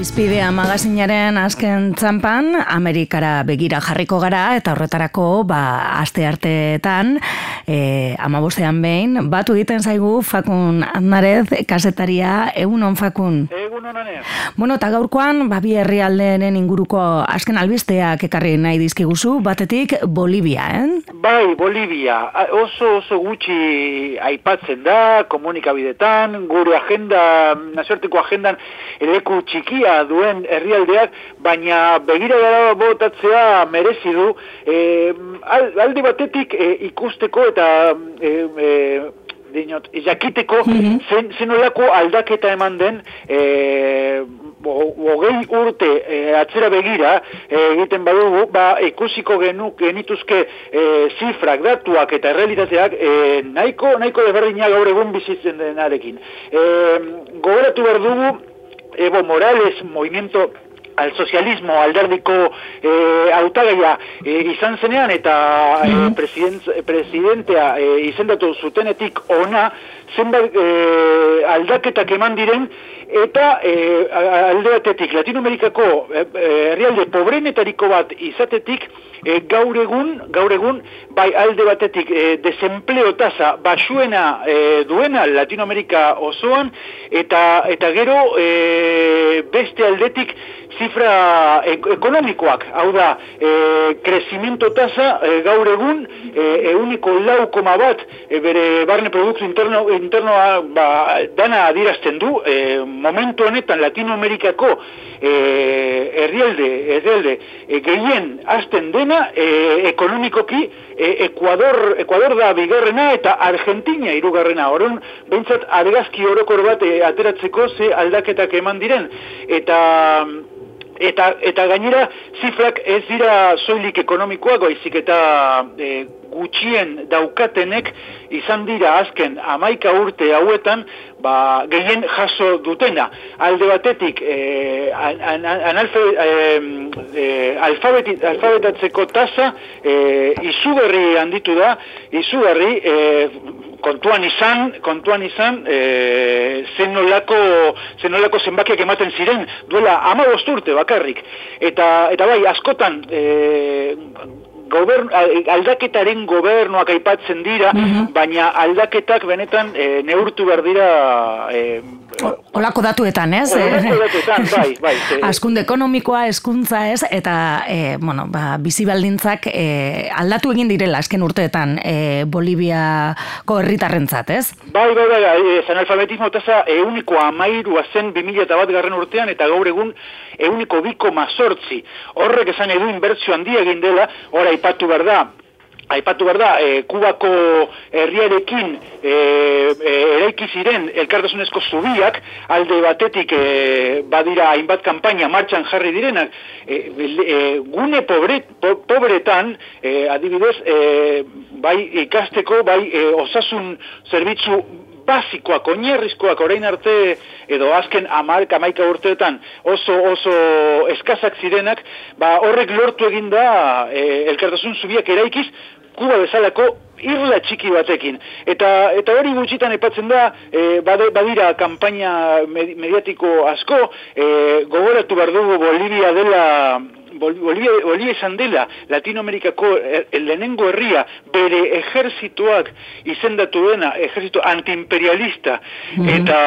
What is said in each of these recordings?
Izpidea magazinaren azken txampan, Amerikara begira jarriko gara, eta horretarako, ba, aste arteetan, e, amabostean behin, batu egiten zaigu Fakun Aznarez, kasetaria, egun on Fakun. Egun onanez. Bueno, eta gaurkoan, ba, bi herrialdeen inguruko azken albisteak ekarri nahi dizkiguzu, batetik Bolivia, eh? Bai, Bolivia. Oso oso gutxi aipatzen da, komunikabidetan, gure agenda, nazioarteko agendan, eleku txikia duen herrialdeak, baina begira gara botatzea merezi du, e, al- alde batetik e, ikusteko eta e, e, dinot, jakiteko zen, zen olako aldaketa eman den e, hogei urte e, atzera begira e, egiten badugu, ba, ikusiko genu, genituzke e, zifrak, datuak eta errealitateak e, nahiko, nahiko desberdinak gaur egun bizitzen denarekin. E, gogoratu behar dugu, Evo Morales, movimiento al socialismo alderdiko eh, hautagaia eh, izan zenean eta eh, president, presidentea eh, izendatu zutenetik ona zenbait eh, aldaketak eman diren eta a- alde Latinoamerikako eh, eh, herrialde pobrenetariko bat izatetik eh, gaur egun gaur egun bai alde batetik eh, desempleo tasa basuena eh, duena Latinoamerika osoan eta eta gero eh, beste aldetik zifra ek ekonomikoak, hau da, e, krezimento tasa e, gaur egun e, euniko lau koma bat e, bere barne produktu interno, internoa ba, dana adirazten du, e, momentu honetan Latinoamerikako e, herrialde, herrialde e, gehien hasten dena e, ekonomikoki e, Ekuador, Ekuador da bigarrena eta Argentina hirugarrena. Orduan, behintzat argazki orokor bat e, ateratzeko ze aldaketak eman diren. Eta eta eta gainera zifrak ez dira soilik ekonomikoak baizik eta e, gutxien daukatenek izan dira azken amaika urte hauetan ba, gehien jaso dutena. Alde batetik e, an, an, analfe, e, alfabeti, alfabetatzeko tasa e, izugarri handitu da, izugarri e, kontuan izan, kontuan izan, e, zenolako, zenolako zenbakiak ematen ziren, duela ama urte bakarrik. Eta, eta bai, askotan, e, gobern, aldaketaren gobernuak aipatzen dira, baina aldaketak benetan e, neurtu behar dira e, Olako datuetan, ez? Olako datuetan, bai, bai, Askunde ekonomikoa, hezkuntza ez, eta, e, bueno, ba, bizi baldintzak e, aldatu egin direla azken urteetan e, Boliviako herritarrentzat, ez? Bai, bai, bai, bai, ez analfabetismo tasa euniko amairua zen 2000 eta bat garren urtean, eta gaur egun euniko biko mazortzi. Horrek esan edu inbertsio handia egin dela, ora aipatu behar da, Aipatu behar da, e, Kubako herriarekin e, e, eraiki ziren elkartasunezko zubiak, alde batetik e, badira hainbat kanpaina martxan jarri direnak, e, e, gune pobre, po, pobretan, e, adibidez, e, bai ikasteko, bai e, osasun zerbitzu basikoak, oinarrizkoak orain arte edo azken amarka amaika urteetan oso oso eskazak zirenak, ba horrek lortu egin da e, elkartasun zubiak eraikiz Kuba bezalako irla txiki batekin. Eta eta hori gutxitan epatzen da, e, badira kanpaina med- mediatiko asko, e, gogoratu behar dugu Bolivia dela Bol- Bolivia, Bolivia izan dela Latinoamerikako er- lehenengo herria bere ejerzituak izendatu dena, ejerzito antiimperialista eta,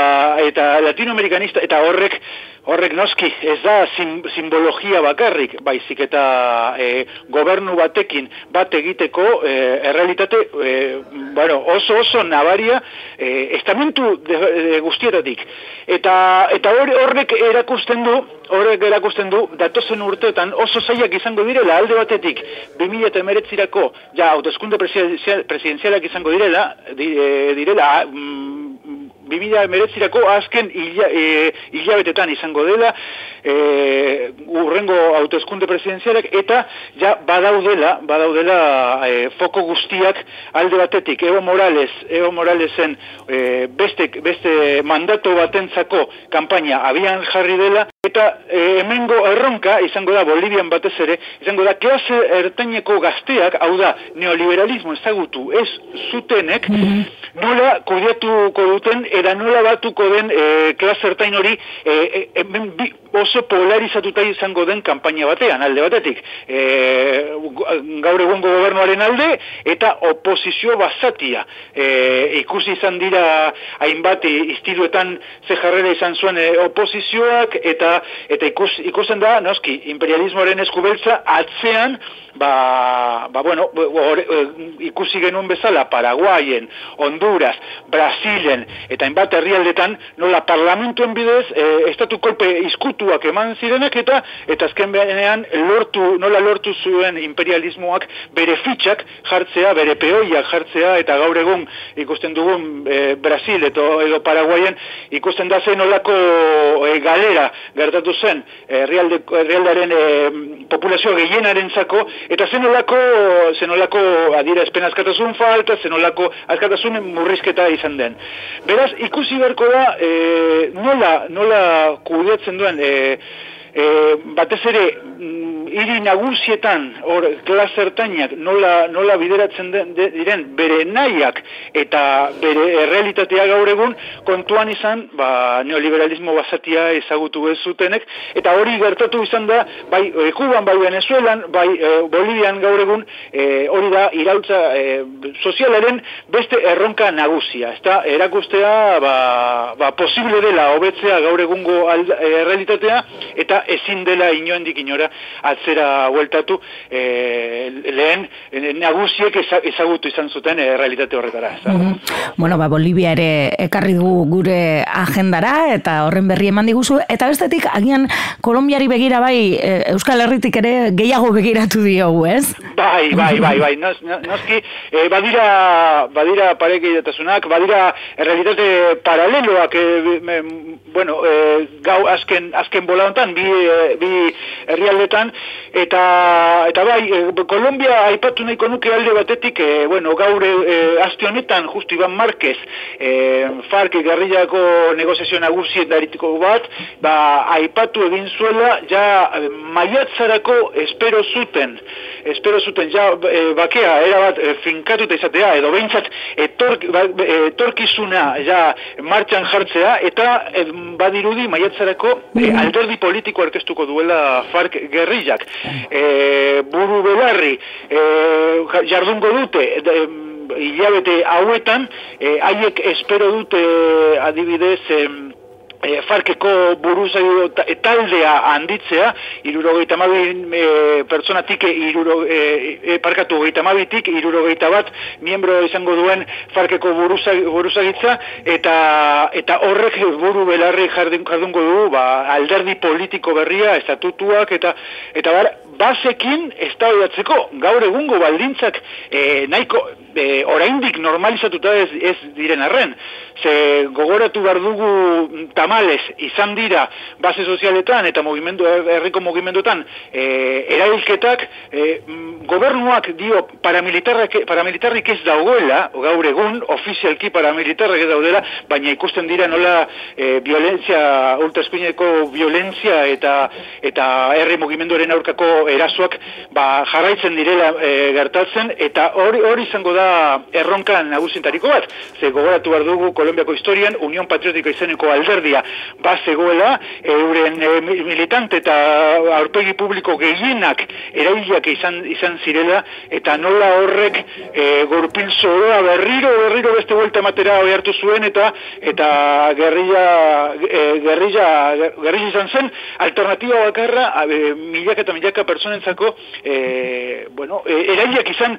eta latinoamerikanista eta horrek horrek noski ez da sim, simbologia bakarrik, baizik eta e, gobernu batekin bat egiteko e, errealitate e, bueno, oso oso nabaria e, estamentu de, de guztietatik. Eta, eta hor- horrek erakusten du horrek erakusten du datozen urteetan oso zailak izango direla alde batetik 2019erako ja hauteskunde presidenzial- presidenzialak izango direla di, e, direla mm, 2019erako azken hila, e, hilabetetan izango dela e, urrengo hauteskunde presidenzialak eta ja badaudela badaudela e, foko guztiak alde batetik. Evo Morales Evo Moralesen e, beste, beste mandato batentzako kanpaina abian jarri dela Eta e, hemengo erronka, izango da, Bolivian batez ere, izango da, klase ertaineko gazteak, hau da, neoliberalismo ezagutu ez zutenek, mhm. nola kudiatuko duten, eta nola batuko den e, klase ertain hori, e, e, bi, oso polarizatuta izango den kanpaina batean, alde batetik. E, gaur egungo gobernuaren alde, eta oposizio bazatia. E, ikusi izan dira, hainbat, iztiduetan ze jarrera izan zuen e, oposizioak, eta eta ikus, ikusten da, noski, imperialismoaren eskubeltza atzean, ba, ba bueno, eh, ikusi genuen bezala Paraguayen, Honduras, Brasilen, eta hainbat herrialdetan, nola parlamentuen bidez, e, estatu kolpe izkutuak eman zirenak, eta eta azken behenean, lortu, nola lortu zuen imperialismoak bere fitxak jartzea, bere peoiak jartzea, eta gaur egun ikusten dugun e, Brasil edo, edo Paraguayen, ikusten da zen nolako e, galera gertatu zen herrialdearen e, populazio gehienaren zako, Eta zenolako, zenolako adira espen askatasun falta, zenolako askatasun murrizketa izan den. Beraz, ikusi beharko da, e, nola, nola kudeatzen duen, e, e, batez ere, mm, hiri nagusietan hor klasertainak nola, nola bideratzen diren bere nahiak eta bere errealitatea gaur egun kontuan izan ba, neoliberalismo basatia ezagutu ez zutenek eta hori gertatu izan da bai e, Kuban, bai Venezuelan, bai e, Bolivian gaur egun e, hori da irautza e, sozialaren beste erronka nagusia. Eta erakustea ba, ba, posible dela hobetzea gaur egungo errealitatea eta ezin dela inoendik inora atzera hueltatu e, lehen nagusiek ezagutu izan zuten e, realitate horretara. Mm Bueno, ba, Bolivia ere ekarri du gure agendara eta horren berri eman diguzu. Eta bestetik, agian Kolombiari begira bai, Euskal Herritik ere gehiago begiratu diogu, ez? Bai, bai, bai, bai. Nos, noski, e, badira, badira pareke badira realitate paraleloak, e, me, bueno, e, gau azken, azken bola hontan, bi, bi herrialdetan, eta eta bai e, Kolombia aipatu nahiko nuke alde batetik e, bueno gaur e, aste honetan justu Iban Marquez e, FARC gerrillako negoziazio nagusi daritiko bat ba aipatu egin zuela ja maiatzarako espero zuten espero zuten ja e, bakea era bat e, finkatuta izatea edo beintzat etork, ba, etorkizuna ja martxan jartzea eta e, badirudi maiatzarako e, alderdi politiko aurkeztuko duela FARC e, buru belarri e, jardungo dute de, hilabete hauetan e, haiek espero dute adibidez e, farkeko buruzai taldea handitzea, irurogeita mabi e, pertsonatik iruro, e, e, parkatu geita mabitik, irurogeita bat miembro izango duen farkeko buruzagitza, eta, eta horrek buru belarri jardungo du, ba, alderdi politiko berria, estatutuak, eta, eta bar, basekin ez gaur egungo baldintzak e, nahiko e, oraindik normalizatuta ez, ez diren arren. Ze gogoratu behar dugu tamales izan dira base sozialetan eta movimendu, herriko movimenduetan e, erailketak e, gobernuak dio paramilitarrik, paramilitarrik ez dagoela, gaur egun ofizialki paramilitarrik ez daudela, baina ikusten dira nola e, violentzia, ultraspineko violentzia eta eta herri mugimenduaren aurkako erasoak ba, jarraitzen direla e, gertatzen eta hori hori izango da erronka nagusintariko bat. Ze gogoratu behar dugu Kolombiako historian Unión Patriotiko izeneko alderdia ba zegoela euren e, militante eta aurpegi publiko gehienak erailiak izan izan zirela eta nola horrek e, gorpil zoroa berriro berriro beste vuelta matera hartu zuen eta eta gerrilla e, gerrilla gerrilla izan zen alternatiba bakarra e, milaka eta milaka personentzako e, bueno, e, erailiak izan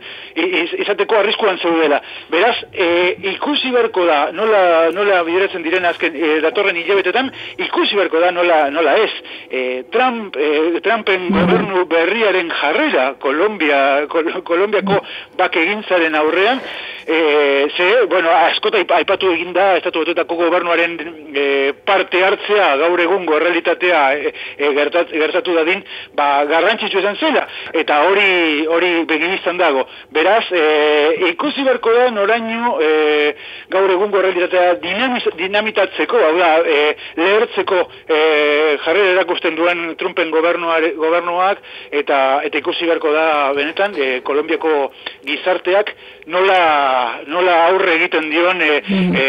izateko arriskuan zeudela. Beraz, e, ikusi berko da, nola, nola bideratzen diren azken e, datorren hilabetetan, ikusi berko da nola, nola ez. E, Trump, e, Trumpen gobernu berriaren jarrera Kolombia, Kol Kolombiako bak egintzaren aurrean, e, ze, bueno, askota aipatu eginda estatu betuetako gobernuaren e, parte hartzea gaur egungo realitatea e, e, gertat, gertatu dadin, ba, garrantzitsu esan zela, eta hori hori begin izan dago. Beraz, e, ikusi berko da noraino e, gaur egungo realitatea dinamiz, dinamitatzeko, hau da, e, lehertzeko e, jarri erakusten duen Trumpen gobernuak, eta eta ikusi berko da benetan, e, Kolombiako gizarteak nola, nola aurre egiten dion e, e,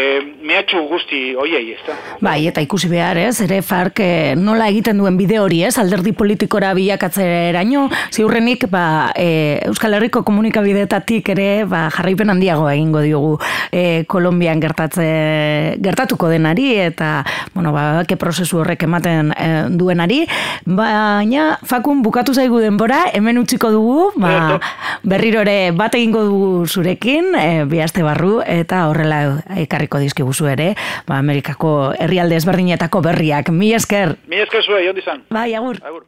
mehatxu guzti oiei, ez? Bai, eta ikusi behar, ez, ere fark e, nola egiten duen bide hori, ez, alderdi politikora bilakatzeraino, ziurrenik, ba, e, Euskal Herriko komunikabidetatik ere, ba, jarraipen handiago egingo diogu e, Kolombian gertatze, gertatuko denari, eta, bueno, ba, ke prozesu horrek ematen e, duenari, baina, fakun bukatu zaigu denbora, hemen utziko dugu, ba, berriro ere bat egingo dugu zurekin, e, bihazte barru, eta horrela ekarriko dizkibuzu ere, ba, Amerikako herrialde ezberdinetako berriak. Mi esker! Mi esker zuen, jondi zan. Bai, agur. Agur.